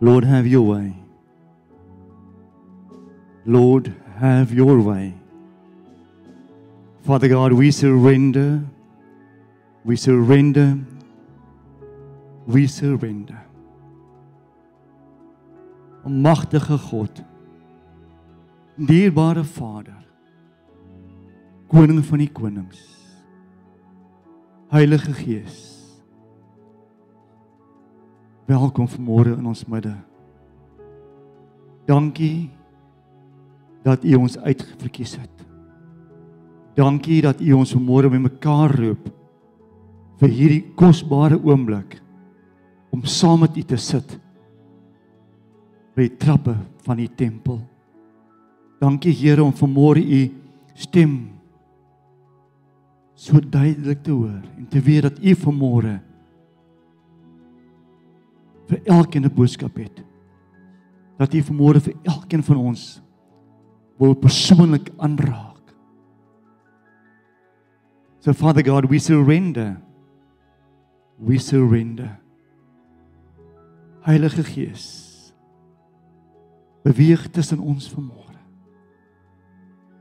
Lord, have your way. Lord, have your way. Father God, we surrender. We surrender. We surrender. Magtige God. Dierbare Vader. Koning van die konings. Heilige Gees. Welkom vanmôre in ons midde. Dankie dat U ons uitverkies het. Dankie dat U ons vanmôre bymekaar roep vir hierdie kosbare oomblik om saam met U te sit by die trappe van die tempel. Dankie Here om vanmôre U stem so duidelik te hoor en te weet dat U vanmôre vir elkeen 'n boodskap het. Dat U vanmôre vir elkeen van ons wil persoonlik aanraak. So Father God, we surrender. We surrender. Heilige Gees, beweeg tussen ons vanmôre.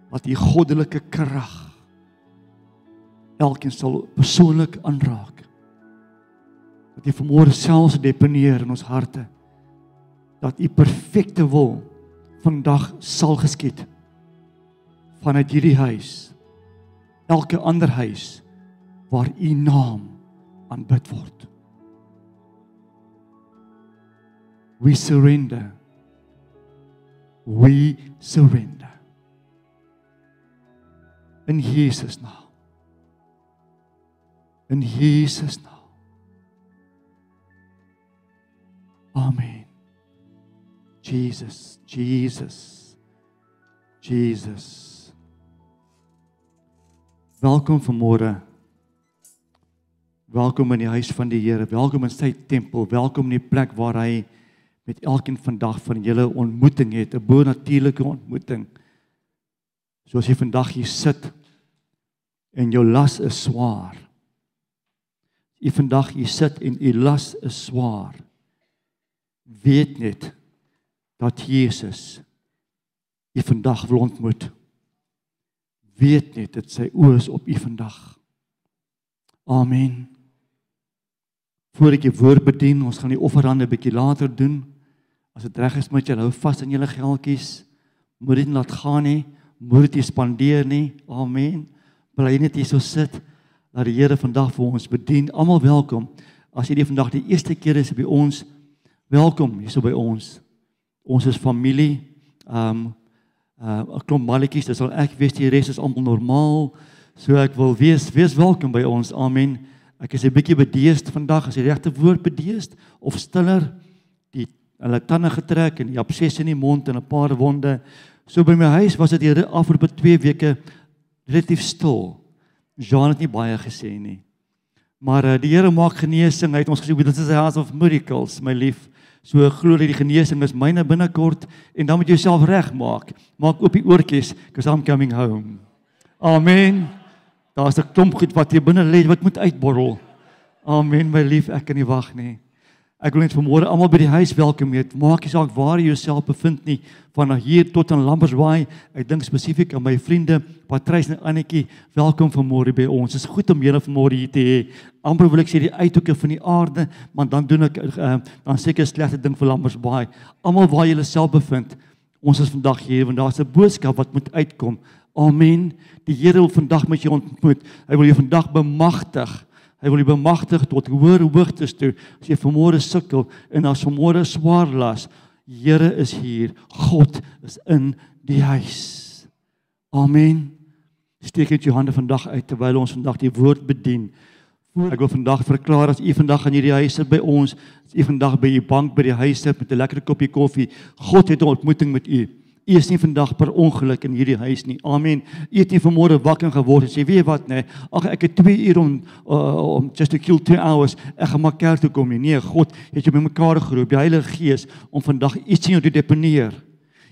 Wat U goddelike krag elkeen sal persoonlik aanraak dat jy vanmôre selfs deponeer in ons harte dat u perfekte wil vandag sal geskied vanuit hierdie huis elke ander huis waar u naam aanbid word. We surrender. We surrender. In Jesus naam. In Jesus naam Amen. Jesus, Jesus. Jesus. Welkom vanmôre. Welkom in die huis van die Here. Welkom in sy tempel. Welkom in die plek waar hy met elkeen vandag van julle ontmoeting het, 'n bo-natuurlike ontmoeting. Soos jy vandag hier sit en jou las is swaar. Jy vandag hier sit en u las is swaar weet net dat Jesus u vandag wil ontmoet. Weet net dat sy oë is op u vandag. Amen. Voordat ek die woord bedien, ons gaan die offerande 'n bietjie later doen. As dit reg is met julle, hou vas aan julle geldjies. Moed dit laat gaan nie, moed dit spandeer nie. Amen. Bly net hier so sit. Laat die Here vandag vir ons bedien. Almal welkom. As jy die vandag die eerste keer is by ons, Welkom hierso by ons. Ons is familie. Um uh 'n klomp malletjies, dis al ek weet die res is almal normaal. So ek wil wees wees welkom by ons. Amen. Ek is 'n bietjie bedeesd vandag, as die regte woord bedeesd of stiller. Die hulle tande getrek en die absces in die mond en 'n paar wonde. So by my huis was dit hier afgelope 2 weke relatief stil. Jean het nie baie gesê nie. Maar uh, die Here maak genesing. Hy het ons gesê dit is 'n house of miracles, my lief. So glo dat die genesing is myne binnekort en dan moet jy jouself regmaak. Maak oop die oortjies because I'm coming home. Amen. Daar's 'n klomp goed wat hier binne lê wat moet uitborrel. Amen my lief, ek kan nie wag nie. Ek wil net vanmôre almal by die huis welkom heet. Maak nie saak waar jy jouself bevind nie, van hier tot aan Lambersbaai. Ek dink spesifiek aan my vriende Patrys en Annetjie. Welkom vanmôre by ons. Dit is goed om julle vanmôre hier te hê. Amper wil ek sê die uithoeke van die aarde, maar dan doen ek uh, dan seker slegte ding vir Lambersbaai. Almal waar jy jouself bevind. Ons is vandag hier want daar's 'n boodskap wat moet uitkom. Amen. Die Here wil vandag met jou ontmoet. Hy wil jou vandag bemagtig. Hy wil jou bemagtig tot hoër hoogtes toe. As jy vanmôre sukkel en as vanmôre swaar las, Here is hier. God is in die huis. Amen. Steek net jou hande vandag uit terwyl ons vandag die woord bedien. Ek wil vandag verklaar as u vandag aan hierdie huis sit by ons, as u vandag by u bank by die huis sit met 'n lekker koppie koffie, God het 'n ontmoeting met u. U is nie vandag per ongeluk in hierdie huis nie. Amen. U het nie vanmôre wakker geword en sê, "Weet wat, nee, ag ek het 2 uur om uh, om just to kill 2 hours. Ek gaan maar kerk toe kom nie." Nee, God het jou bymekaar geroep, die Heilige Gees om vandag iets in jou te deponeer.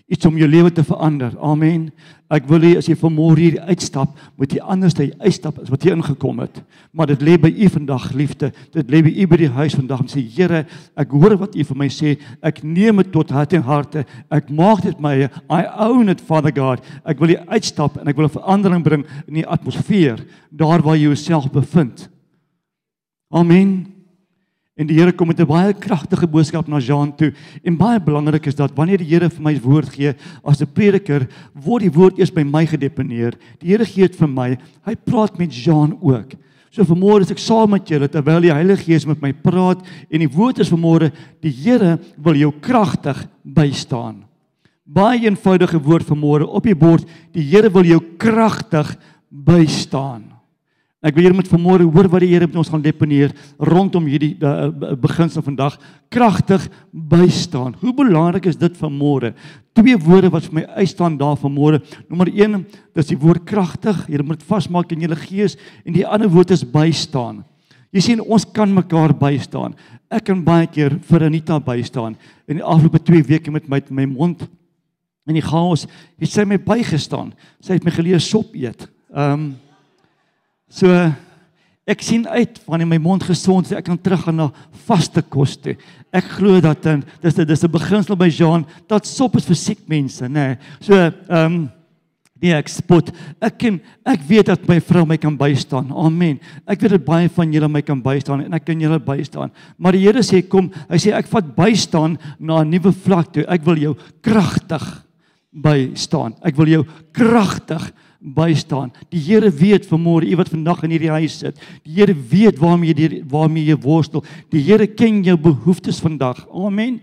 Iets om jou lewe te verander. Amen. Ek wil hê as jy vanmôre hier uitstap, moet jy anders hy uitstap as wat jy ingekom het. Maar dit lê by u vandag, liefde. Dit lê by u by die huis vandag om sê Here, ek hoor wat u vir my sê. Ek neem dit tot hart en harte. Ek maak dit my I own it Father God. Ek wil hier uitstap en ek wil 'n verandering bring in die atmosfeer daar waar jy jouself bevind. Amen. En die Here kom met 'n baie kragtige boodskap na Jean toe. En baie belangrik is dat wanneer die Here vir my woord gee as 'n prediker, word die woord eers by my gedeponeer. Die Here gee dit vir my. Hy praat met Jean ook. So vanmôre is ek saam met julle terwyl die Heilige Gees met my praat en die woord is vanmôre die Here wil jou kragtig bystaan. Baie eenvoudige woord vanmôre op die bord. Die Here wil jou kragtig bystaan. Ek wil hier met vanmôre hoor wat die Here met ons gaan deponeer rondom hierdie uh, beginsel vandag kragtig bystaan. Hoe belangrik is dit vanmôre? Twee woorde wat vir my uitstaan daar vanmôre. Nommer 1, dis die woord kragtig. Jy moet vasmaak in jou gees en die ander woord is bystaan. Jy sien ons kan mekaar bystaan. Ek kan baie keer vir Anita bystaan in die afgelope 2 weke met my my mond in die chaos. Het sy my bygestaan. Sy het my geleer sop eet. Ehm um, So ek sien uit wanneer my mond gesond is, ek kan teruggaan na vaste kos toe. Ek glo dat dan dis dis 'n beginsel by Jean dat sop is vir siek mense, nê. Nee. So ehm um, nee, ek spot. Ek ken ek weet dat my vrou my kan bystaan. Amen. Ek weet dat baie van julle my kan bystaan en ek kan julle bystaan. Maar die Here sê kom, hy sê ek vat bystaan na 'n nuwe vlak toe. Ek wil jou kragtig bystaan. Ek wil jou kragtig bystaan. Die Here weet vanmôre, u wat vandag in hierdie huis sit. Die Here weet waarmee jy waarmee jy worstel. Die Here ken jou behoeftes vandag. Amen.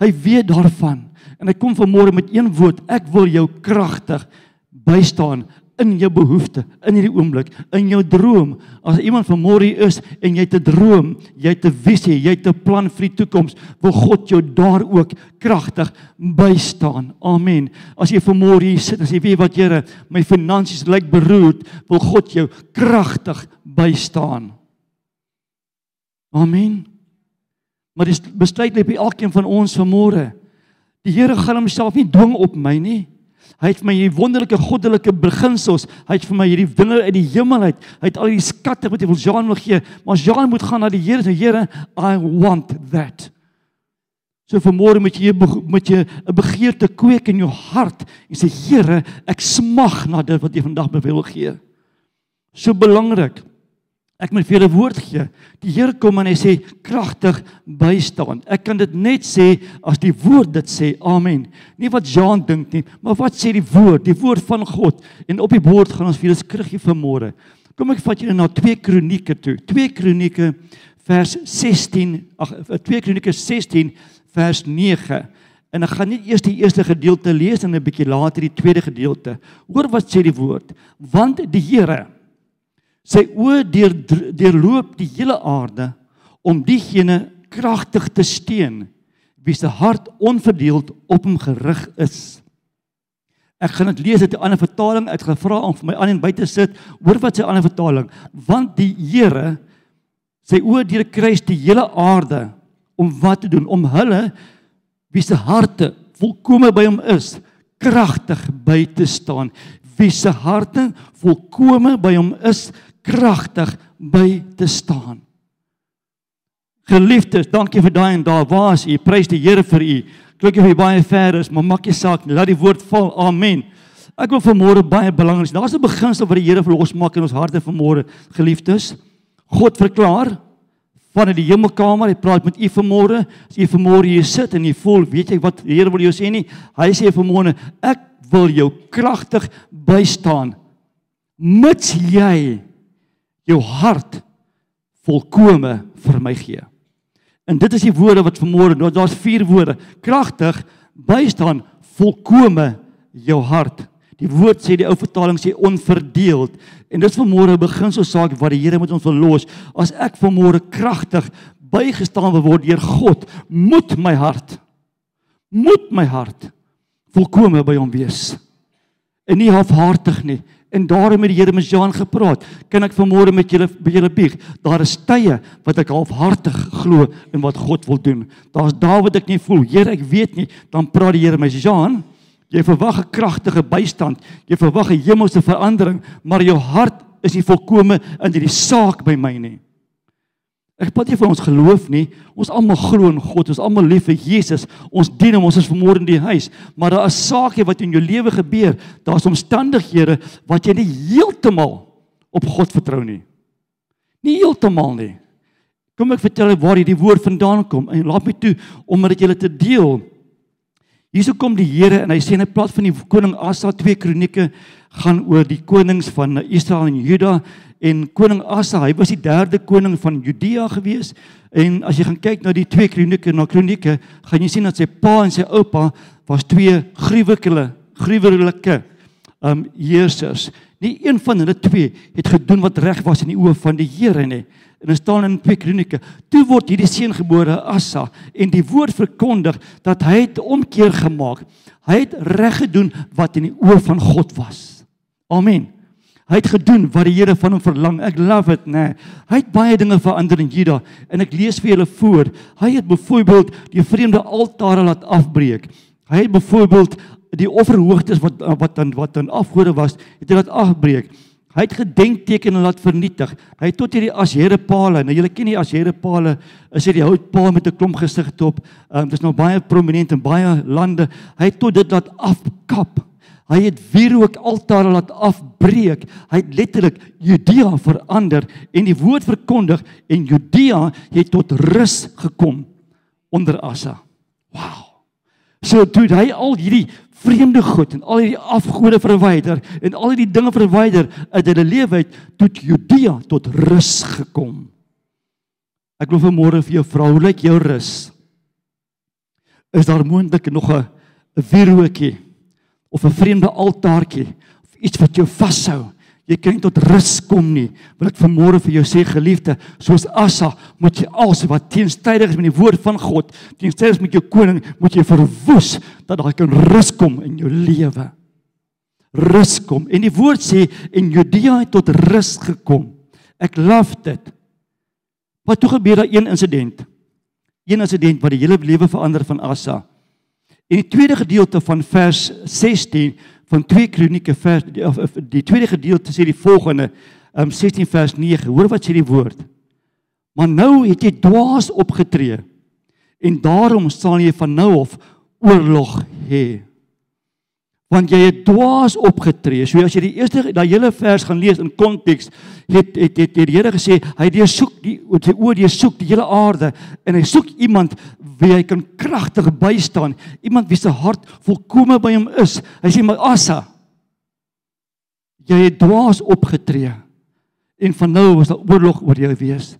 Hy weet daarvan. En hy kom vanmôre met een woord, ek wil jou kragtig bystaan in jou behoefte in hierdie oomblik in jou droom. As iemand vanmôre is en jy het 'n droom jy het 'n visie jy het 'n plan vir die toekoms wil God jou daar ook kragtig bystaan. Amen. As jy vanmôre hier sit as jy weet wat Here my finansies lyk beroerd wil God jou kragtig bystaan. Amen. Maar dis besluit lê by elkeen van ons vanmôre. Die Here gaan homself nie dwing op my nie Hy het vir my hierdie wonderlike goddelike beginsels. Hy het vir my hierdie dinge uit die hemel uit. Hy het al die skatte wat hy wil Jean wil gee, maar Jean moet gaan na die Here en Here, I want that. So vanmôre moet jy moet jy 'n begeerte kweek in jou hart en sê Here, ek smag na dit wat jy vandag my wil gee. So belangrik. Ek moet vir julle woord gee. Die Here kom en hy sê kragtig bystaan. Ek kan dit net sê as die woord dit sê. Amen. Nie wat Jean dink nie, maar wat sê die woord, die woord van God. En op die bord gaan ons vir julle skrifgie vanmôre. Kom ek vat julle na 2 Kronieke toe. 2 Kronieke vers 16, ag 2 Kronieke 16 vers 9. En ek gaan net eers die eerste gedeelte lees en 'n bietjie later die tweede gedeelte. Hoor wat sê die woord? Want die Here Sy oë deur deurloop die hele aarde om diegene kragtig te steun wie se hart onverdeeld op hom gerig is. Ek gaan dit lees uit 'n ander vertaling. Ek het gevra om vir my aan en buite sit. Hoor wat sy ander vertaling. Want die Here sy oë deur kruis die hele aarde om wat te doen om hulle wie se harte volkome by hom is kragtig by te staan wie se harte volkome by hom is kragtig by te staan. Geliefdes, dankie vir daai en daar was u. Prys die Here vir u. Klink of jy baie ver is, maar maak nie saak nie. Laat die woord val. Amen. Ek wil vanmôre baie belangrik. Daar's 'n beginsel wat die Here verlosmaak in ons harte vanmôre, geliefdes. God verklaar vanuit die hemelkamer, hy praat met u vanmôre. As u vanmôre hier sit en u voel, weet jy wat die Here wil jou sê nie? Hy sê vanmôre, ek wil jou kragtig bystaan mits jy jou hart volkome vir my gee. En dit is die woorde wat vanmôre, nou daar's vier woorde. Kragtig bystaan volkome jou hart. Die woord sê die ou vertaling sê onverdeeld. En dis vanmôre begin so saak wat die Here met ons wil los. As ek vanmôre kragtig bygestaan word deur God, moet my hart moet my hart volkome by hom wees. En nie halfhartig nie. En daarom het die Here met Jean gepraat. Kan ek vanmôre met julle by julle bieg? Daar is tye wat ek halfhartig glo in wat God wil doen. Daar's dae wat ek nie voel. Here, ek weet nie. Dan praat die Here met Jean. Jy verwag 'n kragtige bystand. Jy verwag 'n hemelse verandering, maar jou hart is nie volkome in hierdie saak by my nie. Ek praat nie van ons geloof nie. Ons almal glo in God. Ons almal lief vir Jesus. Ons dien hom. Ons is vermoor in die huis. Maar daar is sake wat in jou lewe gebeur. Daar's omstandighede wat jy nie heeltemal op God vertrou nie. Nie heeltemal nie. Kom ek vertel waar hierdie woord vandaan kom en laat my toe om dit julle te deel. Hierso kom die Here en hy sê in 'n plaas van die koning Asa 2 kronieke gaan oor die konings van Israel en Juda en koning Asa, hy was die derde koning van Judea gewees en as jy gaan kyk na die twee kronieke na kronieke, gaan jy sien dat sy pa en sy oupa was twee gruwelike gruwelike um heersers. Nie een van hulle twee het gedoen wat reg was in die oë van die Here nie. En dit staan in 2 Kronieke. Toe word hierdie seun gebore Asa en die woord verkondig dat hy het omkeer gemaak. Hy het reg gedoen wat in die oë van God was. Amen. Hy het gedoen wat die Here van hom verlang. Ek love it, né? Nee. Hy het baie dinge verander in Juda en ek lees vir julle voor. Hy het byvoorbeeld die vreemde altare laat afbreek. Hy het byvoorbeeld die offerhoogtes wat wat dan wat dan afgode was, het hy laat afbreek. Hy het gedenktekene laat vernietig. Hy het tot hierdie Ashere palle. Nou julle ken die Ashere palle, is dit die houtpaal met 'n klomp gesigte op. Ehm um, dis nou baie prominent in baie lande. Hy het tot dit laat afkap. Hy het wierook altare laat afbreek. Hy het letterlik Judea verander en die woord verkondig en Judea het tot rus gekom onder Asa. Wow. So toe hy al hierdie vreemde goed en al hierdie afgode verwyder en al hierdie dinge verwyder uit hulle lewe uit tot Judea tot rus gekom. Ek wil vanmôre vir jou vra, hoe lyk jou rus? Is daar moontlik nog 'n wierookie of 'n vreemde altaartjie of iets wat jou vashou? Jy kan nie tot rus kom nie. Wil ek vanmôre vir jou sê geliefde, soos Asa, moet jy alles wat teenstrydig is met die woord van God, teenstrydig met jou koning, moet jy verwoes dat daar kan rus kom in jou lewe. Rus kom. En die woord sê en Judea het tot rus gekom. Ek love dit. Wat toe gebeur daar een insident? Een insident wat die hele lewe verander van Asa. In die tweede gedeelte van vers 16 van 2 Kronieke vers die, of, die tweede gedeelte sê die volgende um 16 vers 9 hoor wat sê die woord. Maar nou het jy dwaas opgetree en daarom sal jy van nou af oorlog hê want jy het dwaas opgetree. So as jy die eerste daai hele vers gaan lees in konteks, het het het die Here gesê hy deur soek die sy oor deur soek die hele aarde en hy soek iemand wie hy kan kragtig bystaan, iemand wie se hart volkome by hom is. Hy sê maar Asa, jy het dwaas opgetree en van nou was daar oorlog oor jou wees.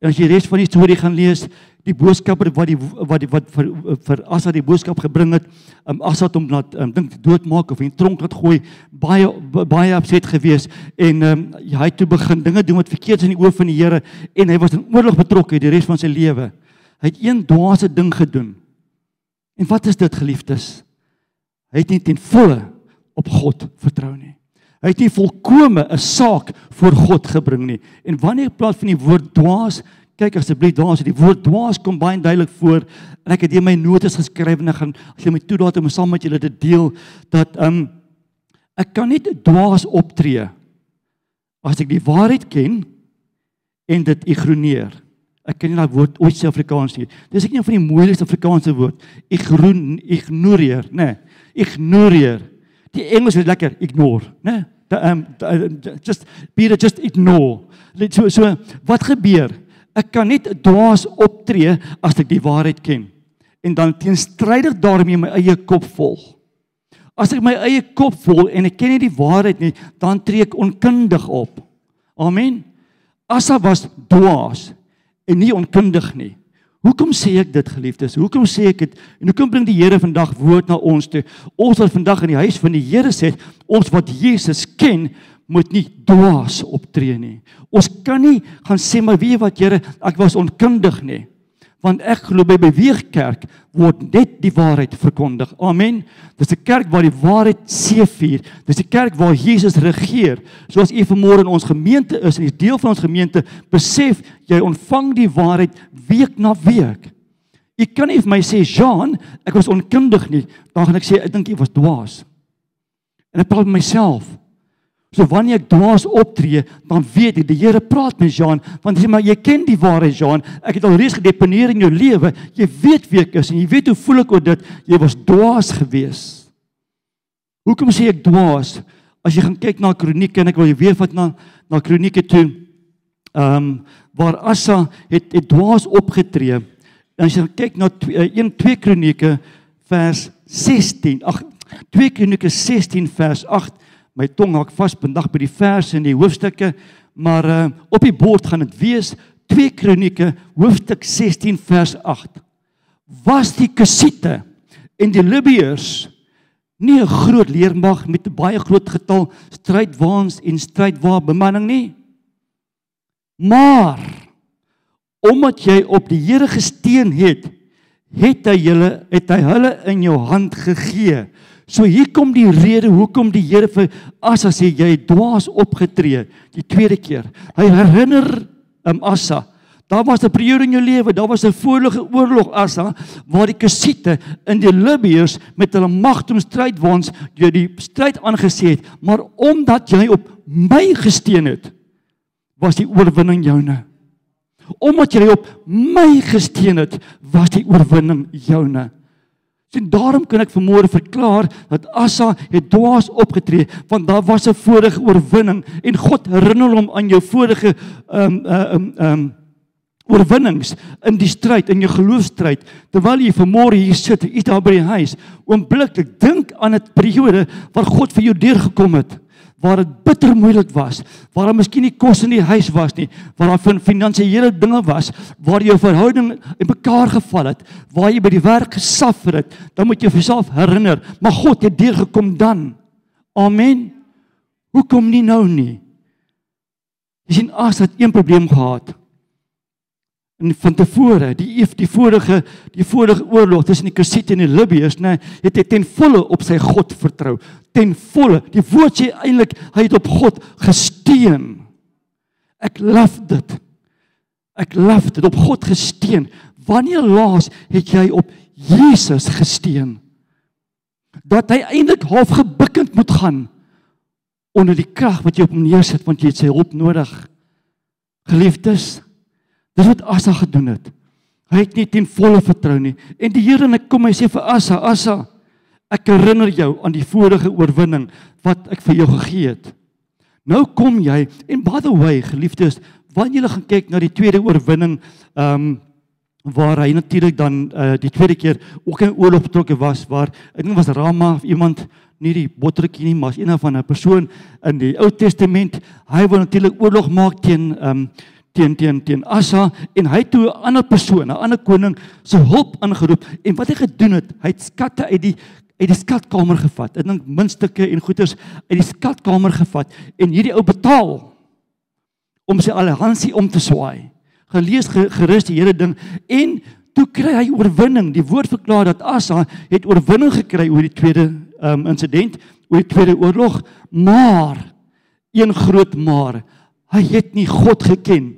En as jy die res van die storie gaan lees, die boodskapper wat die wat die wat vir vir Asa die boodskap gebring het, um, Asa het hom laat um, dink doodmaak of in tronk laat gooi, baie baie opset gewees en um, hy het toe begin dinge doen wat verkeerd is in die oë van die Here en hy was in oorlog betrokke die res van sy lewe. Hy het een dwaase ding gedoen. En wat is dit geliefdes? Hy het nie ten volle op God vertrou nie. Hy het nie volkome 'n saak voor God gebring nie. En wanneer ek praat van die woord dwaas, kyk asseblief daar as die woord dwaas kom baie duidelik voor en ek het hier my notas geskryf en ek gaan as jy my toelaat om saam met julle te deel dat um ek kan nie dwaas optree as ek die waarheid ken en dit ignoreer. Ek ken nie daai woord ooit se Afrikaans nie. Dis ek een van die moeilikste Afrikaanse woord. Ignoreer, nê. Nee, ignoreer. Die Engels is lekker ignore, né? Um just be just ignore. So so wat gebeur? Ek kan net dwaas optree as ek die waarheid ken en dan teenstrydig daarmee my eie kop volg. As ek my eie kop volg en ek ken nie die waarheid nie, dan tree ek onkundig op. Amen. Asa was dwaas en nie onkundig nie. Hoekom sê ek dit geliefdes? Hoekom sê ek dit? En hoekom bring die Here vandag woord na ons toe? Ons wat vandag in die huis van die Here sit, ons wat Jesus ken, moet nie dwaas optree nie. Ons kan nie gaan sê maar weet jy wat Here, ek was onkundig nie want ek glo by beweegkerk word net die waarheid verkondig. Amen. Dis 'n kerk waar die waarheid seëvier. Dis 'n kerk waar Jesus regeer. Soos u vanmôre in ons gemeente is en u deel van ons gemeente, besef jy ontvang die waarheid week na week. Jy kan nie vir my sê, "Jean, ek was onkundig nie." Dan gaan ek sê, "Ek dink jy was dwaas." En ek praat met myself. So wanneer ek dwaas optree, dan weet ek die Here praat met Jean, want hy sê maar jy ken die waarheid Jean. Ek het al reeds gedeponeer in jou lewe. Jy weet wie ek is en jy weet hoe voel ek oor dit. Jy was dwaas geweest. Hoekom sê ek dwaas? As jy gaan kyk na Kronieke en ek wil jy weer vat na na Kronieke toe. Ehm um, waar Asa het het dwaas opgetree. En as jy kyk na 1 2 Kronieke vers 16. Ag 2 Kronieke 16 vers 8. My tong hak vas vandag by die verse en die hoofstukke, maar uh op die bord gaan dit wees 2 Kronieke hoofstuk 16 vers 8. Was die Kusiete en die Libiërs nie 'n groot leermag met 'n baie groot getal strydwaans en strydwa bemanning nie? Maar omdat jy op die Here gesteun het, het hy julle het hy hulle in jou hand gegee. So hier kom die rede hoekom die Here vir Asa sê jy het dwaas opgetree die tweede keer. Hy herinner um, Asa Daar was 'n periode in jou lewe, daar was 'n voorlige oorlog Asa waar die Kusiete in die Libiërs met hulle magtom stryd waans jy die stryd aangesê het, maar omdat jy op my gesteun het, was die oorwinning joune. Omdat jy op my gesteun het, was die oorwinning joune. En daarom kan ek vanmôre verklaar dat Asa het dwaas opgetree want daar was 'n vorige oorwinning en God herinner hom aan jou vorige ehm um, ehm um, ehm um, oorwinnings in die stryd in jou geloofstryd terwyl jy vanmôre hier sit hier daar by die huis oombliklik dink aan 'n periode waar God vir jou deurgekom het waar dit bitter moeilik was, waar daar miskien nie kos in die huis was nie, waar daar van finansiële dinge was, waar jou verhouding in mekaar geval het, waar jy by die werk gesuffer het, dan moet jy jouself herinner, maar God het deurgekom dan. Amen. Hoekom nie nou nie? Jy sien as het een probleem gehad en van tevore die die vorige die vorige oorlog tussen die Kusiete en die Libiërs nê nee, het hy ten volle op sy God vertrou ten volle. Die woord sê eintlik hy het op God gesteun. Ek laf dit. Ek laf dit op God gesteun. Wanneer laas het jy op Jesus gesteun? Dat hy eintlik half gebukkend moet gaan onder die krag wat jy op hom neersit want jy het sy hulp nodig. Geliefdes Dis wat Asa gedoen het. Hy het nie ten volle vertrou nie. En die Here net kom hy sê vir Asa, Asa, ek herinner jou aan die vorige oorwinning wat ek vir jou gegee het. Nou kom jy en by the way, geliefdes, wanneer jy gaan kyk na die tweede oorwinning, ehm um, waar hy natuurlik dan uh, die tweede keer ook in oorlog betrokke was waar ek dink was Rama of iemand nie die bottertjie nie maar een van 'n persoon in die Ou Testament hy wou natuurlik oorlog maak teen ehm um, teen teen teen Asa en hy toe 'n ander persoon, 'n ander koning se hulp aangeroep en wat hy gedoen het, hy het skatte uit die uit die skatkamer gevat. Ek dink muntstukke en goederes uit die skatkamer gevat en hierdie ou betaal om sy alliansie om te swaai. Gelees gerus die hele ding en toe kry hy oorwinning. Die woord verklaar dat Asa het oorwinning gekry oor die tweede um, insident, oor die tweede oorlog, maar een groot maar, hy het nie God geken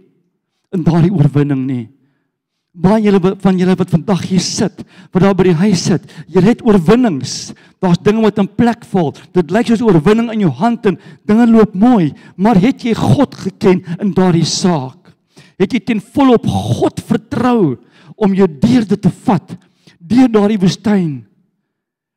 in daardie oorwinning nie. Baie julle van julle wat vandag hier sit, wat daar by die huis sit, jy het oorwinnings. Daar's dinge wat in plek val. Dit lyk soos oorwinning in jou hand en dinge loop mooi, maar het jy God geken in daardie saak? Het jy ten volle op God vertrou om jou deur dit te vat deur daardie woestyn?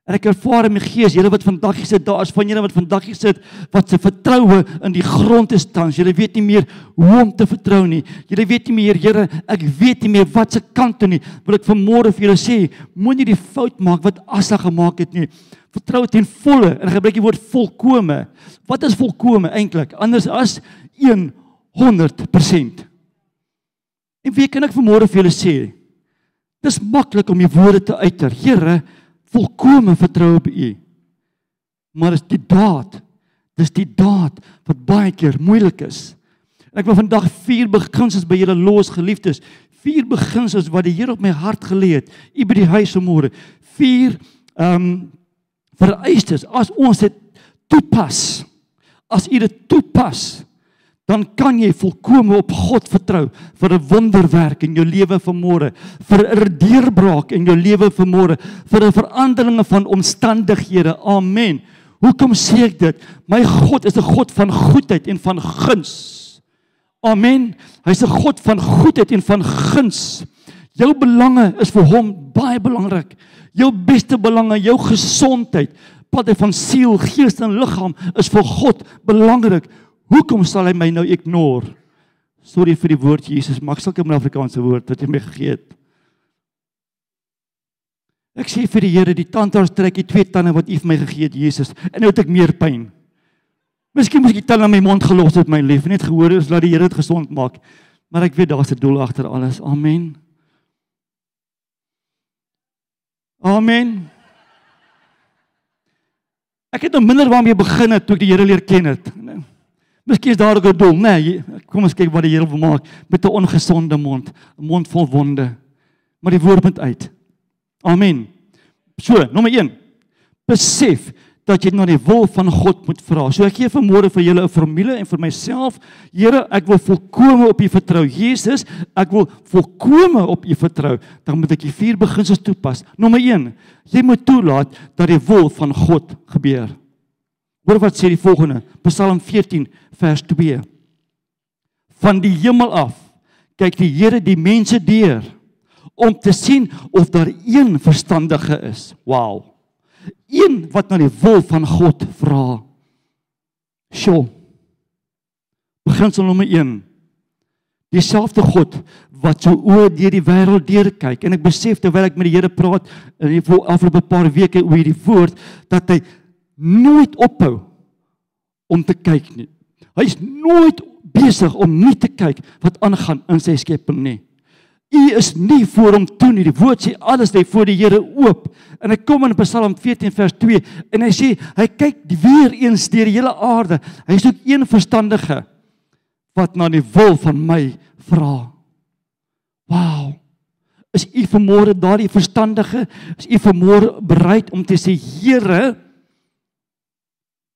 En ek ervaar in my gees, julle wat vandag hier sit, daar is van julle wat vandag hier sit wat se vertroue in die grond is tans. Julle weet nie meer hoe om te vertrou nie. Julle weet nie meer, Here, ek weet nie meer wat se kant toe nie. Wil ek vanmôre vir julle sê, moenie die fout maak wat Asa gemaak het nie. Vertrou ten volle en gebruik die woord volkome. Wat is volkome eintlik? Anders as 100%. En wie kan ek vanmôre vir julle sê? Dis maklik om die woorde te uiter. Here, volkome vertrou op U. Maar dis die daad. Dis die daad wat baie keer moeilik is. Ek wil vandag vier beginsels by julle los geliefdes. Vier beginsels wat die Here op my hart gelê het. U by die huis vanmôre. Vier ehm um, vereistes as ons dit toepas. As u dit toepas, dan kan jy volkome op God vertrou vir 'n wonderwerk in jou lewe vanmôre, vir 'n deurbraak in jou lewe vanmôre, vir 'n veranderinge van omstandighede. Amen. Hoekom sê ek dit? My God is 'n God van goedheid en van guns. Amen. Hy's 'n God van goedheid en van guns. Jou belange is vir hom baie belangrik. Jou beste belange, jou gesondheid, pad van siel, gees en liggaam is vir God belangrik. Hoekom sal hy my nou ignore? Sorry vir die woord Jesus, maar ek sal kom 'n Afrikaanse woord wat jy my gegee het. Ek sê vir die Here, die tandarts trek die twee tande wat U vir my gegee het, Jesus, en nou het ek meer pyn. Miskien moet ek die tande in my mond gelos het, my lief, net gehoor is dat die Here dit gesond maak. Maar ek weet daar's 'n doel agter alles. Amen. Amen. Ek het nou minder waarmee begin het toe ek die Here leer ken het. Miskien is daar ook 'n doel, né? Nee, kom ons kyk wat die Here wil maak met 'n ongesonde mond, 'n mond vol wonde. Maar die woord moet uit. Amen. So, nommer 1. Besef dat jy na die wil van God moet vra. So ek gee vanmôre vir julle 'n formule en vir myself, Here, ek wil volkome op U vertrou. Jesus, ek wil volkome op U vertrou. Dan moet ek die vier beginsels toepas. Nommer 1. Jy moet toelaat dat die wil van God gebeur. Hoor wat sê die volgende, Psalm 14 vers 2. Van die hemel af kyk die Here die mense deur om te sien of daar een verstandige is. Wow. Een wat na die wil van God vra. Sjoe. Beginsel nommer 1. Dieselfde God wat so oor deur die wêreld deur kyk en ek besef terwyl ek met die Here praat in die afgelope paar weke oor hierdie woord dat hy nooit ophou om te kyk nie. Hy's nooit besig om nie te kyk wat aangaan in sy skepping nie. U is nie voor hom toe nie. Die woord sê alles lê voor die Here oop. En hy kom in Psalm 14 vers 2 en hy sê hy kyk weer eens deur die hele aarde. Hy soek een verstandige wat na die wil van my vra. Wow. Is u vermoere daardie verstandige? Is u vermoere bereid om te sê Here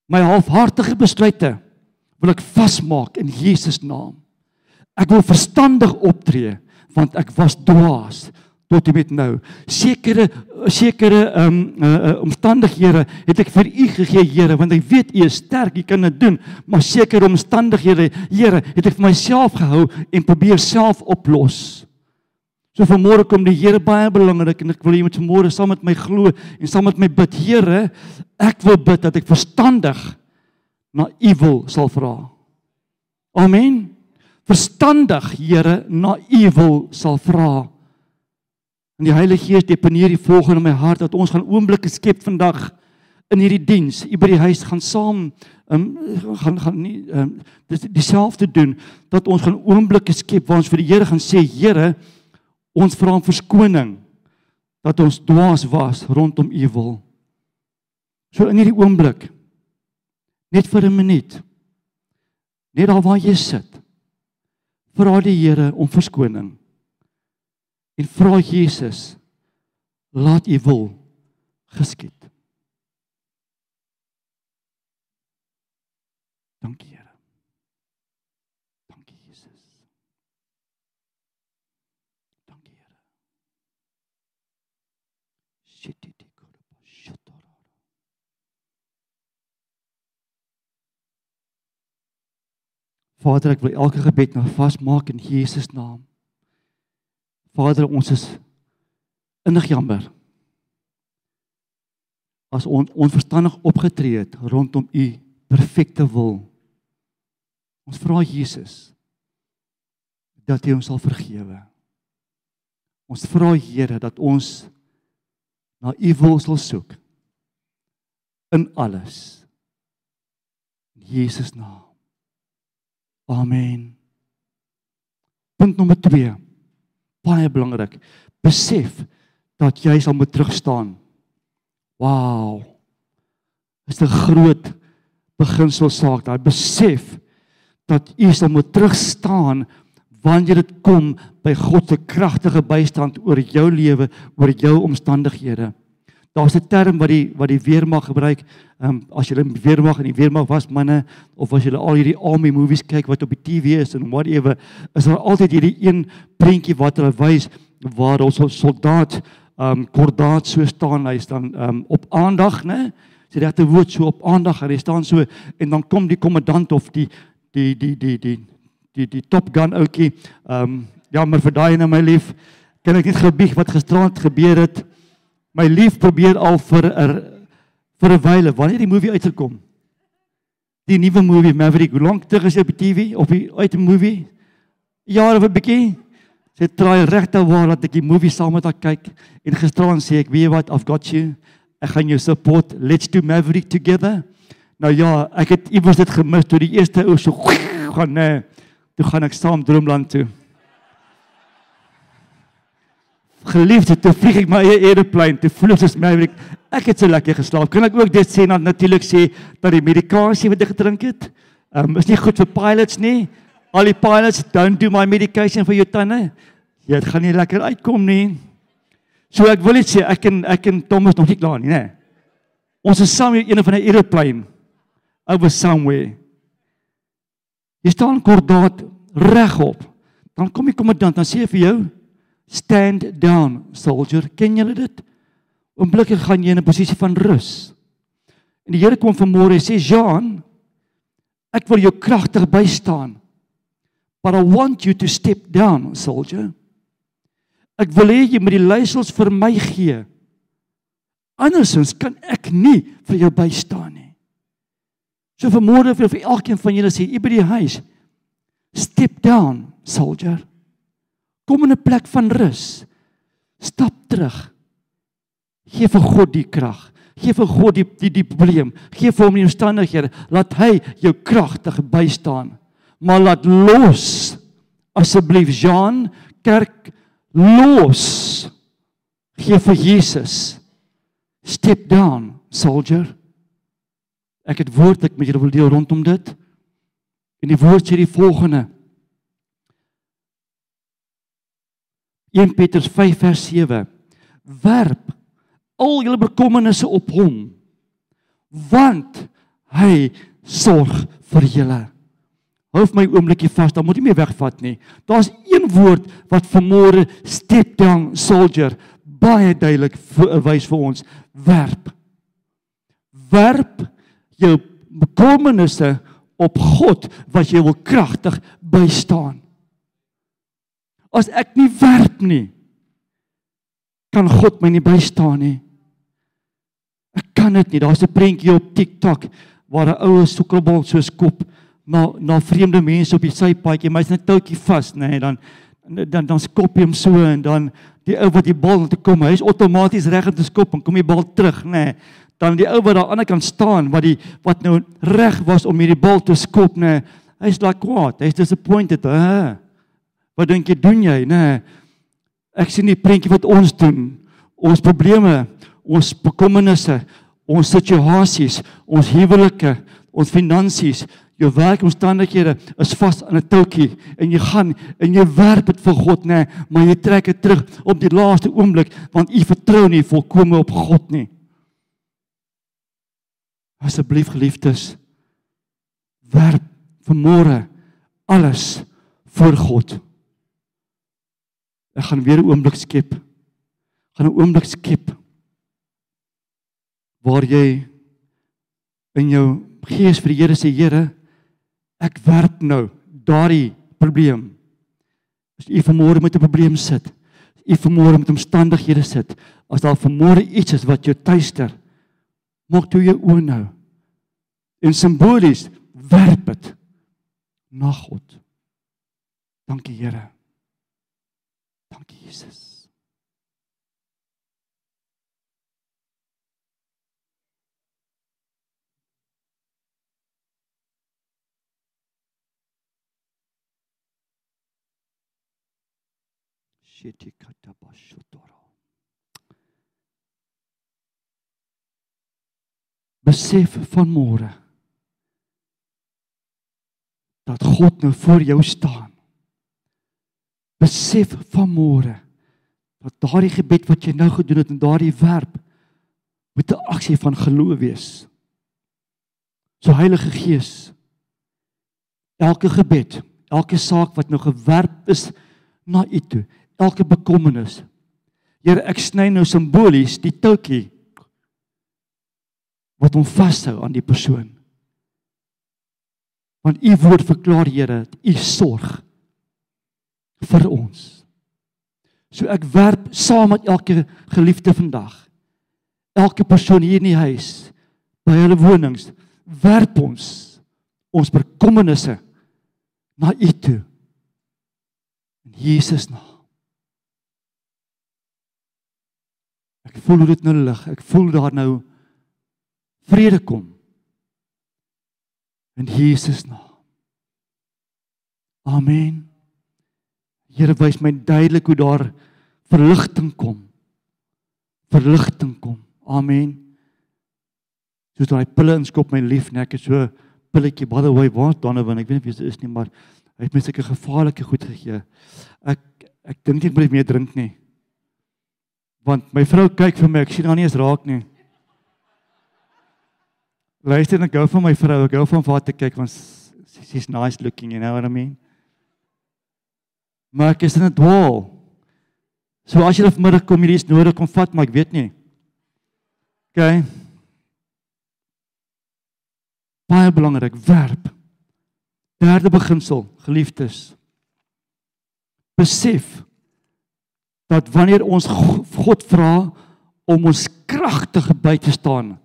my halfhartige besluite wil ek vasmaak in Jesus naam. Ek wil verstandig optree want ek was dwaas tot en met nou. Sekere sekere ehm um, uh, omstandighede het ek vir u gegee, Here, want ek weet u is sterk, u kan dit doen, maar sekere omstandighede, Here, het ek vir myself gehou en probeer self oplos. So vanmôre kom die Here baie belangrik en ek wil jy moet vanmôre saam met my glo en saam met my bid, Here, ek wil bid dat ek verstandig na u wil sal vra. Amen. Verstandig, Here, na u wil sal vra. En die Heilige Gees deponeer die volgende in my hart dat ons gaan oomblikke skep vandag in hierdie diens. U by die huis gaan saam um, gaan gaan nie um, dis dieselfde doen dat ons gaan oomblikke skep waar ons vir die Here gaan sê Here ons vra om verskoning dat ons dwaas was rondom u wil. So in hierdie oomblik net vir 'n minuut net daar waar jy sit vra die Here om verskoning en vra Jesus laat u wil geskied. Dankie Jesus. Dankie Here. Shititi kurba shatara. Vader, ek wil elke gebed nou vasmaak in Jesus naam. Vader, ons is innig jammer. As ons onverstandig opgetree het rondom u perfekte wil. Ons vra Jesus dat hy ons sal vergewe. Ons vra Here dat ons na u wil sal soek in alles. In Jesus naam. Amen. Punt nommer 2 baie belangrik. Besef dat jy sal moet terugstaan. Wow. Is 'n groot beginsel saak daai besef dat jy sal moet terugstaan wanneer dit kom by God se kragtige bystand oor jou lewe, oor jou omstandighede. Daar's 'n term wat die wat die weermag gebruik. Ehm um, as jy in die weermag en die weermag was manne of as jy al hierdie army movies kyk wat op die TV is en whatever, is daar altyd hierdie een prentjie wat hulle wys waar ons 'n soldaat ehm um, kordaat so staan hy staan ehm um, op aandag, né? Sy regte woord so op aandag hy staan so en dan kom die kommandant of die die die die die die die top gun ouetjie ehm um, jammer vir daai en my lief kan ek net gebieg wat gisterand gebeur het my lief probeer al vir 'n vir 'n wyle wanneer die movie uitgekom? Die nuwe movie Maverick hoe lank terug is hy op die TV op die uit die movie? Jare of 'n bietjie sy try regte waar dat ek die movie saam met haar kyk en gisterand sê ek weet wat I've got you. Ek gaan jou support. Let's do Maverick together. Nou ja ek het iewers dit gemis toe die eerste ou so gaan nee toe gaan ek saam droomland toe geliefde, toe vlieg ek my eie aeroplane, toe voel ek soos Maverick. Ek het so lekker geslaap. Kan ek ook dit sê dan natuurlik sê dat die medikasie wat ek gedrink het, um, is nie goed vir pilots nie. Al die pilots don't do my medication vir jou tande. Jy ja, gaan nie lekker uitkom nie. So ek wil net sê ek en ek en Thomas nog nie klaar nie, né? Ons is saam in een van 'n aeroplane over somewhere. Jy staan kordaat regop. Dan kom die kommandant dan sê vir jou stand down soldier. Ken julle dit? Oombliklik gaan jy in 'n posisie van rus. En die Here kom vanmôre en sê Jean ek wil jou kragtig bystaan but i want you to step down soldier. Ek wil hê jy moet die leiersels vir my gee. Andersins kan ek nie vir jou bystaan nie. So vanmôre vir elkeen van julle sê u by die huis step down soldier Kom in 'n plek van rus. Stap terug. Geef vir God die krag. Geef vir God die die die probleem. Geef vir hom die omstandighede. Laat hy jou kragtig bystaan. Maar laat los asseblief Jean kerk los. Geef vir Jesus. Step down, soldier. Ek het woord ek met julle wil deel rondom dit. En die woord sê die volgende. 1 Petrus 5 vers 7 werp al julle bekommernisse op hom want hy sorg vir julle. Hou my oombliekie vas dan moet jy my wegvat nie. Daar's een woord wat vanmôre step down soldier baie duidelik wys vir ons. Werp. Werp jou bekommernisse op God wat jou wil kragtig bystaan As ek nie werk nie, kan God my nie bystaan nie. Ek kan dit nie. Daar's 'n prentjie op TikTok waar 'n oue sokkelbal soos kop na na vreemde mense op die sypaadjie, maar hy's net toutjie vas, nê, nee, dan dan dan skop hy hom so en dan die ou wat die bal toe kom, hy's outomaties reg om te skop en kom die bal terug, nê. Nee. Dan die ou wat daar aan die kant staan wat die wat nou reg was om hierdie bal te skop, nê. Nee. Hy's like what? Hy's disappointed. Uh. Wat dink jy doen jy, nê? Ek sien die prentjie wat ons doen. Ons probleme, ons bekommernisse, ons situasies, ons huwelike, ons finansies, jou werkomstandighede is vas aan 'n toukie en jy gaan en jy werk dit vir God, nê, maar jy trek dit terug op die laaste oomblik want jy vertrou nie volkome op God nie. Asseblief geliefdes, werp vanmôre alles vir God. Ek gaan weer 'n oomblik skep. Gaan 'n oomblik skep waar jy in jou gees vir die Here sê Here, ek werp nou daardie probleem. As u vanmôre met 'n probleem sit, u vanmôre met omstandighede sit, as daar vanmôre iets is wat jou tuister, maak toe jou oë nou. En simbolies werp dit na God. Dankie Here. Dankie Jesus. Besef van môre dat God nou voor jou staan besef vanmôre dat daardie gebed wat jy nou gedoen het en daardie werp moet 'n aksie van geloof wees. So Heilige Gees, elke gebed, elke saak wat nou gewerp is na U toe, elke bekommernis. Here, ek sny nou simbolies die toukie wat hom vashou aan die persoon. Want U woord verklaar Here, U sorg vir ons. So ek werp saam met elke geliefde vandag. Elke persoon hier in die huis, by hulle wonings, werp ons ons bekommernisse na U toe. In Jesus naam. Ek voel dit nou lig. Ek voel daar nou vrede kom. In Jesus naam. Amen. Here wys my duidelik hoe daar verligting kom. Verligting kom. Amen. Soos daai pille inskop my lief, net ek is so pilletjie by the way waar Donovan, ek weet of jy is nie, maar hy het my sulke gevaarlike goed gegee. Ek ek dink ek moet meer drink nie. Want my vrou kyk vir my, ek sien haar nie eens raak nie. Luister net gou van my vrou, ek hou van haar te kyk want she's nice looking, you know what I mean? Maar ek is in 'n dwaal. So as jy vanmiddag kom hierdie is nodig om vat, maar ek weet nie. OK. Baie belangrik, werp. Derde beginsel, geliefdes. Besef dat wanneer ons God vra om ons kragtig by te staan,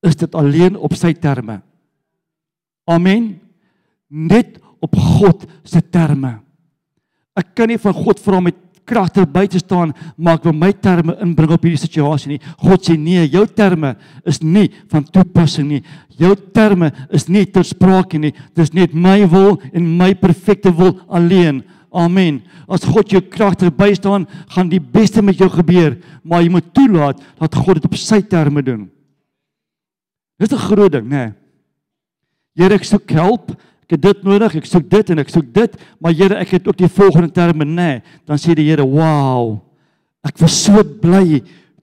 is dit alleen op sy terme. Amen. Net op God se terme. Ek kan nie van God vra met kragter by te staan maar ek wil my terme inbring op hierdie situasie nie. God sê nee, jou terme is nie van toepassing nie. Jou terme is nie ter sprake nie. Dis net my wil en my perfekte wil alleen. Amen. As God jou kragter by staan, gaan die beste met jou gebeur, maar jy moet toelaat dat God dit op sy terme doen. Dis 'n groot ding, né? Nee. Here, ek soek hulp ek het dit nodig, ek soek dit en ek soek dit, maar Here, ek het ook die volgende terme nê. Nee. Dan sê die Here, "Wow. Ek was so bly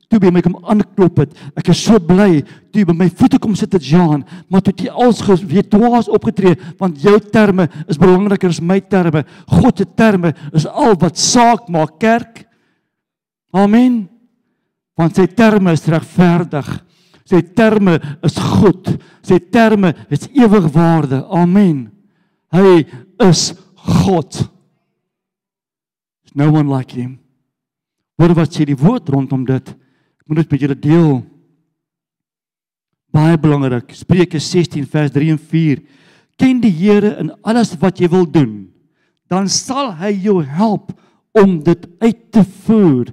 toe by my kom aanklop het. Ek is so bly toe by my voete kom sit het Jean, maar toe jy als geweet dwaas opgetree, want jou terme is belangriker as my terme. God se terme is al wat saak maak, kerk. Amen. Want sy terme is regverdig. Sy terme is goed. Sy terme is ewigwaarde. Amen. Hy is God. No one like him. Wat wat sê die woord rondom dit? Ek moet dit met julle deel. Baie belangrik. Spreuke 16 vers 3 en 4. Ken die Here in alles wat jy wil doen, dan sal hy jou help om dit uit te voer.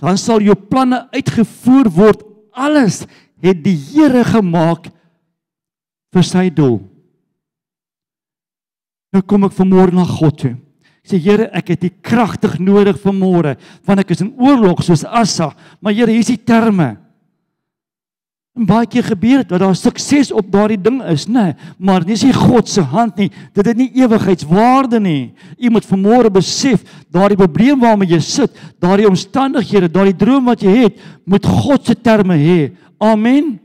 Dan sal jou planne uitgevoer word. Alles het die Here gemaak vir sy doel. Nou kom ek vanmôre na God toe. Ek sê Here, ek het U kragtig nodig vanmôre, want ek is in oorlog soos Asa, maar Here, hier is die terme. En baie keer gebeur dit dat daar sukses op daardie ding is, nê, nee, maar dis nie God se hand nie. Dit het nie ewigheidswaarde nie. U moet vanmôre besef, daardie probleem waarmee jy sit, daardie omstandighede, daardie droom wat jy het, moet God se terme hê. Amen.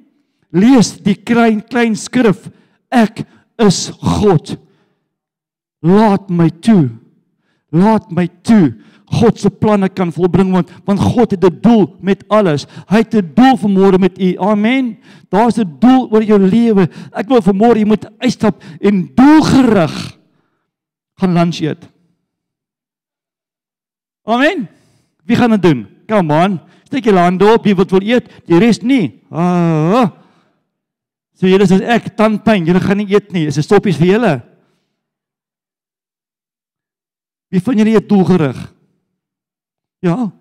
Lees die klein klein skrif. Ek is God laat my toe. Laat my toe. God se planne kan volbring want want God het 'n doel met alles. Hy het 'n doel vir môre met u. Amen. Daar's 'n doel oor jou lewe. Ek wil vir môre jy moet uitstap en doelgerig gaan lunch eet. Amen. Wie gaan dit doen? Come on. Steek jou hand op, wat wil eet, die res nie. Ah. So julle sê ek tandpyn, julle gaan nie eet nie. Is 'n stoppies vir julle. Wie van julle eet doelgerig? Ja.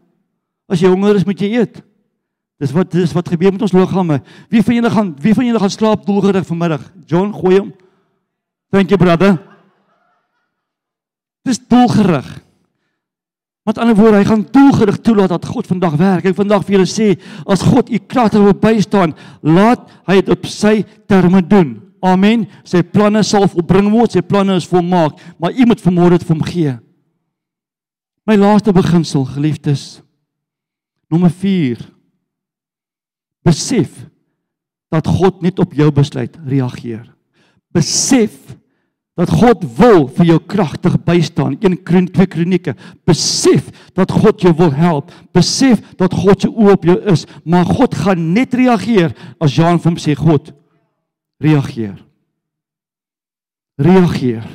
As jy honger is, moet jy eet. Dis wat dis wat gebeur met ons liggame. Wie van julle gaan wie van julle gaan slaap doelgerig vanmiddag? John, gooi hom. Thank you brother. Dis doelgerig. Met ander woorde, hy gaan doelgerig toelaat dat God vandag werk. Ek vandag vir julle sê, as God u kragter wil bystaan, laat hy dit op sy terme doen. Amen. Sy planne sal volbring word, sy planne is volmaak, maar u moet vermoed dit vir hom gee. My laaste beginsel, geliefdes. Nommer 4. Besef dat God net op jou besluit reageer. Besef dat God wil vir jou kragtig bystaan. 1 Kronieke 2 Kronieke. Besef dat God jou wil help. Besef dat God se oop op jou is, maar God gaan net reageer as Jan vir hom sê God reageer. Reageer.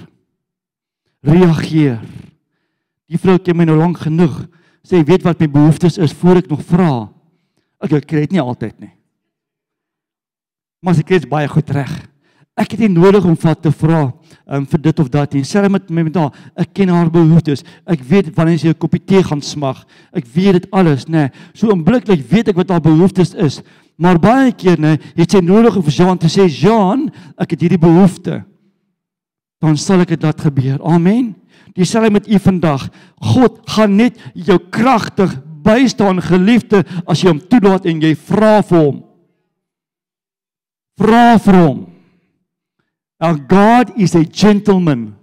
Reageer. Die vrou ken my nou lank genoeg. Sê weet wat my behoeftes is voor ek nog vra. Ek kry dit nie altyd nie. Maar ek kry dit baie goed reg. Ek het nie nodig om wat te vra um, vir dit of dat nie. Sê met my met haar, ek ken haar behoeftes. Ek weet wanneer sy 'n koppie tee gaan smag. Ek weet dit alles, nê. Nee. So oombliklik weet ek wat haar behoeftes is. Maar baie keer nê, het sy nodig om vir Jean te sê, "Jean, ek het hierdie behoefte." Dan sal ek dit laat gebeur. Amen. Dieselfde met u vandag. God gaan net jou kragtig bystaan, geliefde, as jy hom toelaat en jy vra vir hom. Vra vir hom. Our God is a gentleman.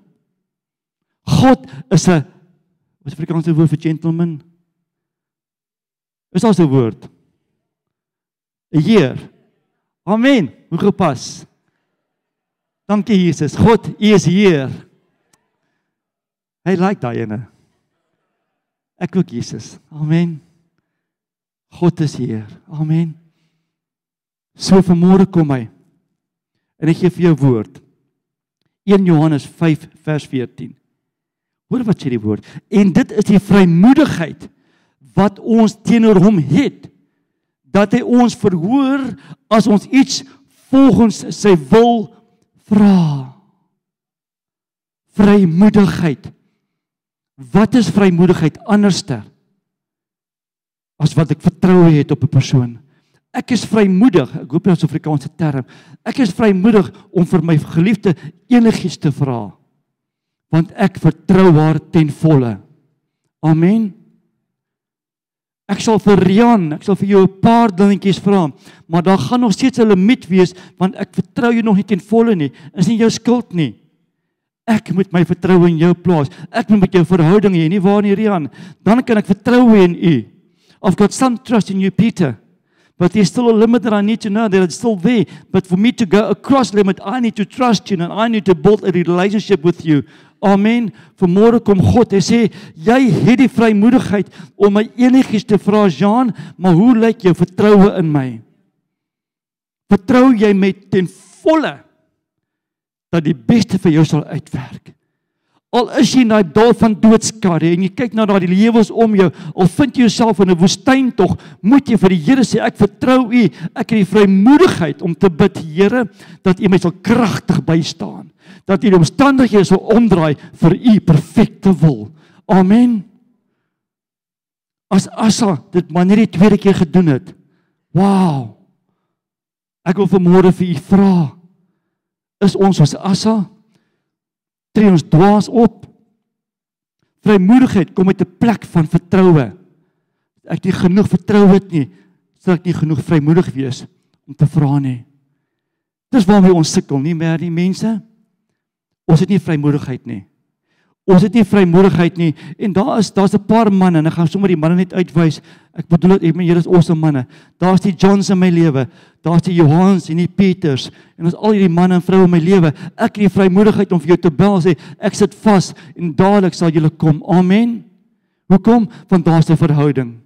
God is 'n wat is Afrikaanse woord vir gentleman? Is also 'n woord. 'n Heer. Amen. Hoe gepas. Dankie Jesus. God, U is Heer. Hy like daai ene. Ek ook Jesus. Amen. God is Heer. Amen. So vanmôre kom hy. En ek gee vir jou woord. 1 Johannes 5 vers 14. Hoor wat sê die woord? En dit is die vrymoedigheid wat ons teenoor hom het dat hy ons verhoor as ons iets volgens sy wil vra. Vrymoedigheid. Wat is vrymoedigheid anderster as wat ek vertroue het op 'n persoon? Ek is vrymoedig. Ek hoop dit is 'n Afrikaanse term. Ek is vrymoedig om vir my geliefde enigiets te vra. Want ek vertrou haar ten volle. Amen. Ek sal vir Rian, ek sal vir jou 'n paar dingetjies vra, maar daar gaan nog steeds 'n limiet wees want ek vertrou jou nog nie ten volle nie. Is nie jou skuld nie. Ek moet my vertroue in jou plaas. Ek moet met jou verhouding hê, nie waar nie Rian? Dan kan ek vertrou in u. I've got some trust in you Peter. But there's still a limit that I need to know that it's still there. But for me to go across limit, I need to trust you and I need to build a relationship with you. Amen. Vanmôre kom God en sê jy het die vrymoedigheid om my enigiets te vra, Jean, maar hoe lyk jou vertroue in my? Vertrou jy met ten volle dat die beste vir jou sal uitwerk? Al is jy in daai dal van doodskade en jy kyk na daai lewens om jou, al vind jy jouself in 'n woestyn tog, moet jy vir die Here sê ek vertrou U. Ek het die vrymoedigheid om te bid, Here, dat U my sal kragtig bystaan. Dat U die omstandighede sal omdraai vir U perfekte wil. Amen. As Asa dit maar net die tweede keer gedoen het. Wow. Ek wil vanmôre vir u vra. Is ons soos Asa? tree ons dwaas op. Vrymoedigheid kom uit 'n plek van vertroue. Ek het genoeg vertroue het nie, sal ek nie genoeg vrymoedig wees om te vra nie. Dis waarmee ons sukkel nie meer die mense. Ons het nie vrymoedigheid nie. Ons het nie vrymoedigheid nie en daar is daar's 'n paar manne en ek gaan sommer die manne net uitwys. Ek bedoel ek meen julle is awesome manne. Daar's die Johns in my lewe. Daar's die Johans en die Peters en ons al hierdie manne en vroue in my lewe. Ek het die vrymoedigheid om vir jou te bel sê ek sit vas en dadelik sal julle kom. Amen. Hoekom? Want daar's 'n verhouding.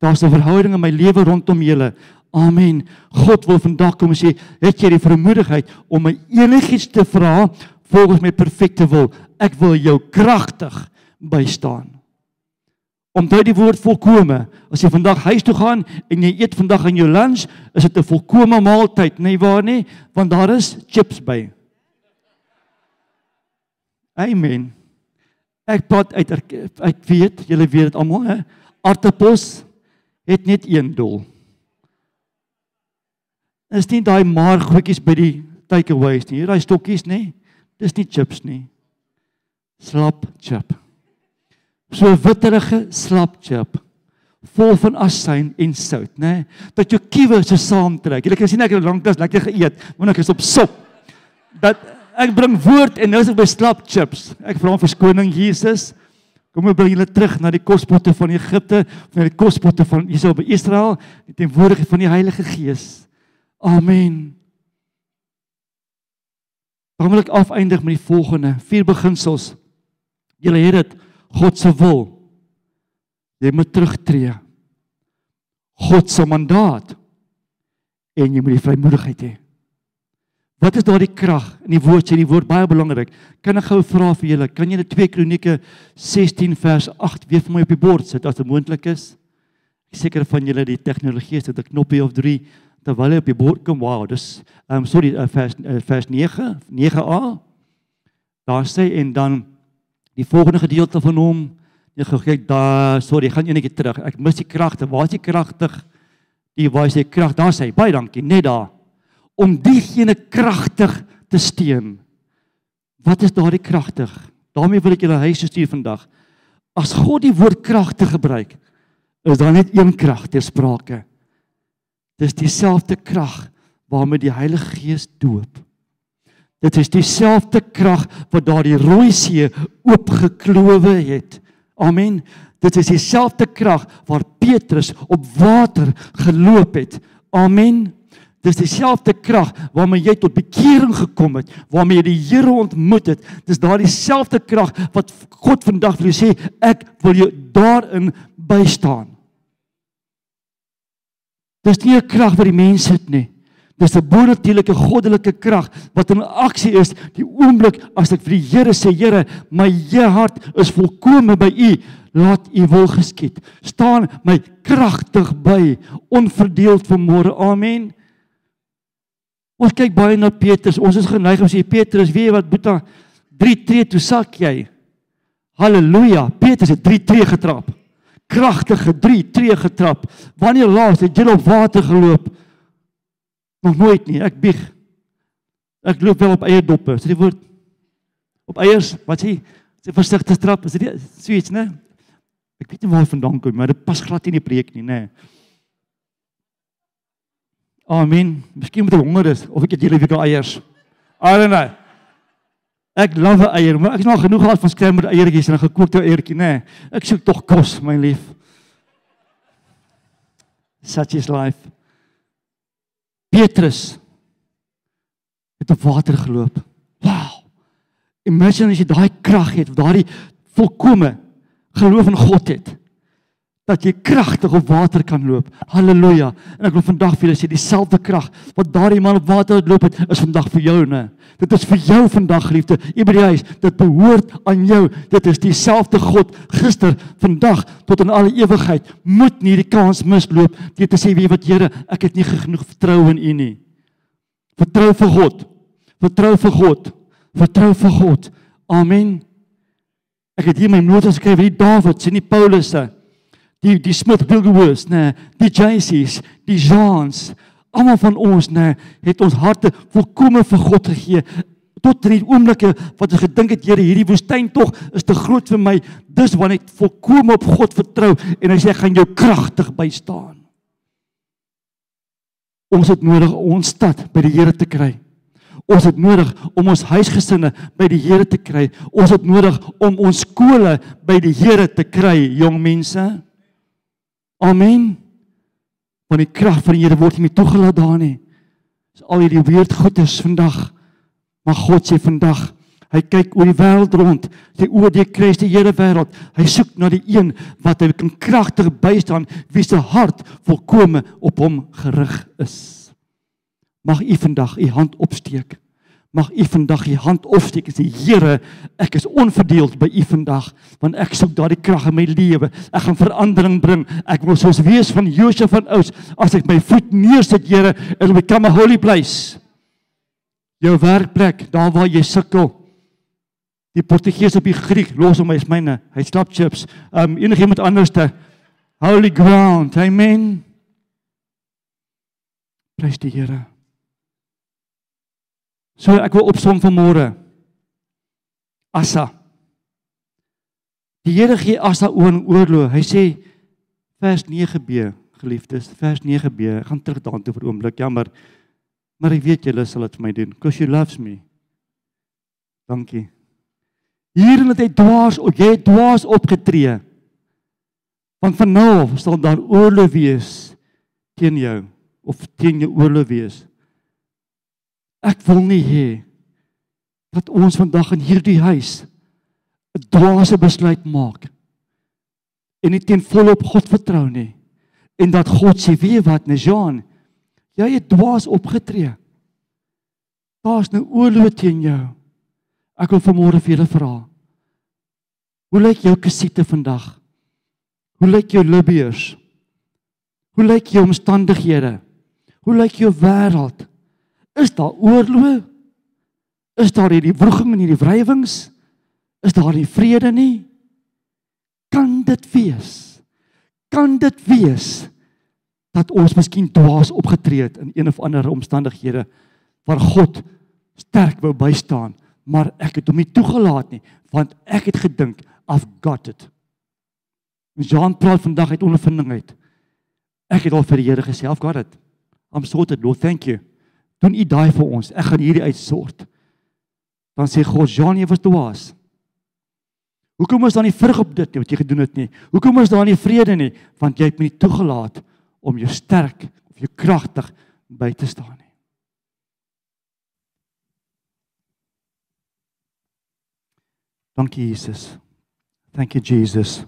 Daar's 'n verhouding in my lewe rondom julle. Amen. God wil vandag kom sê, het jy die vermoedigheid om my enigiets te vra volgens my perfekte wil? Ek wil jou kragtig bystaan. Onthou die woord volkome. As jy vandag huis toe gaan en jy eet vandag aan jou lunch, is dit 'n volkome maaltyd, nie waar nie? Want daar is chips by. Amen. Ek praat uit ek weet, julle weet dit almal, hè? Aartappels het net een doel. Is nie daai maar goedjies by die takeaways nie. Hier daai stokkies, nê? Dis nie chips nie slap chip. So witterige slap chip vol van asyn en sout, né? Nee? Dat jou kiewe so saamtrek. Jy kan sien ek het lanklaas lekker geëet, want ek is op sop. Dat ek bring woord en nou is ek by slap chips. Ek vra om verskoning Jesus. Kom ons bring julle terug na die kospotte van Egipte, na die kospotte van Israel by Israel, die teenwoordigheid van die Heilige Gees. Amen. Dan wil ek afeindig met die volgende vier beginsels. Julle het dit God se wil. Jy moet terugtreë. God se mandaat en jy moet die vrymoedigheid hê. Wat is daardie krag in die woord sê die woord baie belangrik. Kan ek gou vra vir julle, kan jy net 2 Kronieke 16 vers 8 weer vir my op die bord sit as dit moontlik is? Ek seker van julle die tegnologie het 'n knoppie of 3 terwyl hy op die bord kom. Wow, dis ehm um, sorry uh, vers uh, vers 9 9a. Daar sê en dan die volgende gedeelte van hom Jy kyk daar, sorry, gaan eenetjie terug. Ek mis die kragte. Waar is die kragtig? Die waar is die krag? Daar sê, baie dankie, net daar om diegene kragtig te steun. Wat is daardie kragtig? daarmee wil ek julle huis stuur vandag. As God die woord kragtig gebruik, is daar net een krag ter sprake. Dis dieselfde krag waarmee die Heilige Gees doop. Dit is dieselfde krag wat daardie rooi see oopgeklowe het. Amen. Dit is dieselfde krag waar Petrus op water geloop het. Amen. Dis dieselfde krag waarmee jy tot bekering gekom het, waarmee jy die Here ontmoet het. Dis daardie selfde krag wat God vandag wil sê, ek wil jou daarin bystaan. Dis nie 'n krag wat die mens het nie. Dis 'n bonatuurlike goddelike krag wat in aksie is die oomblik as ek vir die Here sê, Here, my hart is volkome by U. Laat U wil geskied. Staan my kragtig by, onverdeeld vir môre. Amen. Ons kyk baie na Petrus. Ons is geneig om sê Petrus, weet jy wat Boeta 3 tree toe sak jy. Halleluja. Petrus het 3 tree getrap. Kragtige 3 tree getrap. Wanneer laas het jy op water geloop? Nog nooit nie. Ek bieg. Ek loop wel op eie doppe. Sê die woord op eiers, wat sê? Sê versigtig trap. Is dit so iets, né? Ek weet nie waar vandaan kom, maar dit pas glad nie in die preek nie, né? Amen. Miskien moet ek honger is of ek het julle weer eiers. I don't know. Ek love eier, maar ek het nog genoeg gehad van skermer eiertjies en 'n gekookte eiertjie, nê. Nee, ek soek tog kos, my lief. Such is life. Petrus het op water geloop. Wow. Imagine as jy daai krag het, daai volkomme geloof in God het dat jy kragtig op water kan loop. Halleluja. En ek wil vandag vir julle sê dieselfde krag wat daardie man op water loop het, is vandag vir jou, né? Dit is vir jou vandag, geliefde. Hebreërs, dit behoort aan jou. Dit is dieselfde God gister, vandag tot in alle ewigheid. Moet nie die kans misloop jy te sê wie wat Here, ek het nie genoeg vertroue in U nie. Vertrou vir God. Vertrou vir God. Vertrou vir God. Amen. Ek het hier my notas geskryf, wie Dawid, sien nie Paulus se die die Smith Wigglesworth, nê, die JC's, die Jeans, almal van ons nê, het ons harte volkome vir God gegee. Tot in die oomblikke wat ons gedink het Here hierdie woestyn tog is te groot vir my. Dis wanneer ek volkome op God vertrou en hy sê ek gaan jou kragtig bystaan. Ons het nodig ons stad by die Here te kry. Ons het nodig om ons huisgesinne by die Here te kry. Ons het nodig om ons skole by die Here te kry jong mense Amen. Want die krag van die Here word nie toegelaat daar nie. Dis al hierdie weird goedes vandag. Maar God sê vandag, hy kyk oor die wêreld rond. Sy oë die kruis die Here wêreld. Hy soek na die een wat hy kan kragtig bystaan, wie se hart volkome op hom gerig is. Mag u vandag u hand opsteek mag u vandag u hand opsteek en sê Here, ek is onverdeeld by u vandag want ek soek daardie krag in my lewe. Ek gaan verandering bring. Ek wil soos wees van Josef van Ous as ek my voet neersit, Here, in become a holy place. Jou werkplek, daar waar jy sukkel. Die Portugees op die Griek, los hom is myne. Hy slap chips. Um enigiemand anderste holy ground. Amen. Prys die Here. So ek wil opsom vanmôre. Asa. Die Here gee Asa oor oorlog. Hy sê vers 9b, geliefdes, vers 9b. Ek gaan terug daartoe vir 'n oomblik. Jammer. Maar ek weet julle sal dit vir my doen. Because you loves me. Dankie. Hierin het hy dwaas, jy het dwaas opgetree. Want van nou af sal daar oorlog wees teen jou of teen jou oorlog wees. Ek wil nie hê dat ons vandag in hierdie huis 'n dwaase besluit maak en nie teen volop God vertrou nie en dat God sê weet wat Nejan jy het dwaas opgetree. Daar's nou oorlog teen jou. Ek wil vanmôre vir julle vra hoe lyk jou kasiete vandag? Hoe lyk jou Libiërs? Hoe lyk jou omstandighede? Hoe lyk jou wêreld is daar oorlog is daar hierdie wroging en hierdie wrywings is daar nie vrede nie. Kan dit wees? Kan dit wees dat ons miskien dwaas opgetree het in een of ander omstandighede waar God sterk wou bystaan, maar ek het hom nie toegelaat nie, want ek het gedink I've got it. Jean praat vandag uit ondervinding uit. Ek het al vir die Here gesê, I've got it. I'm sorted, Lord, thank you. Doen U daai vir ons. Ek gaan hierdie uitsort. Dan sê God, Jean, jy was dwaas. Hoekom is daar nie vrug op dit nie wat jy gedoen het nie? Hoekom is daar nie vrede nie? Want jy het my toegelaat om jou sterk of jou kragtig by te staan nie. Dankie Jesus. Thank you Jesus.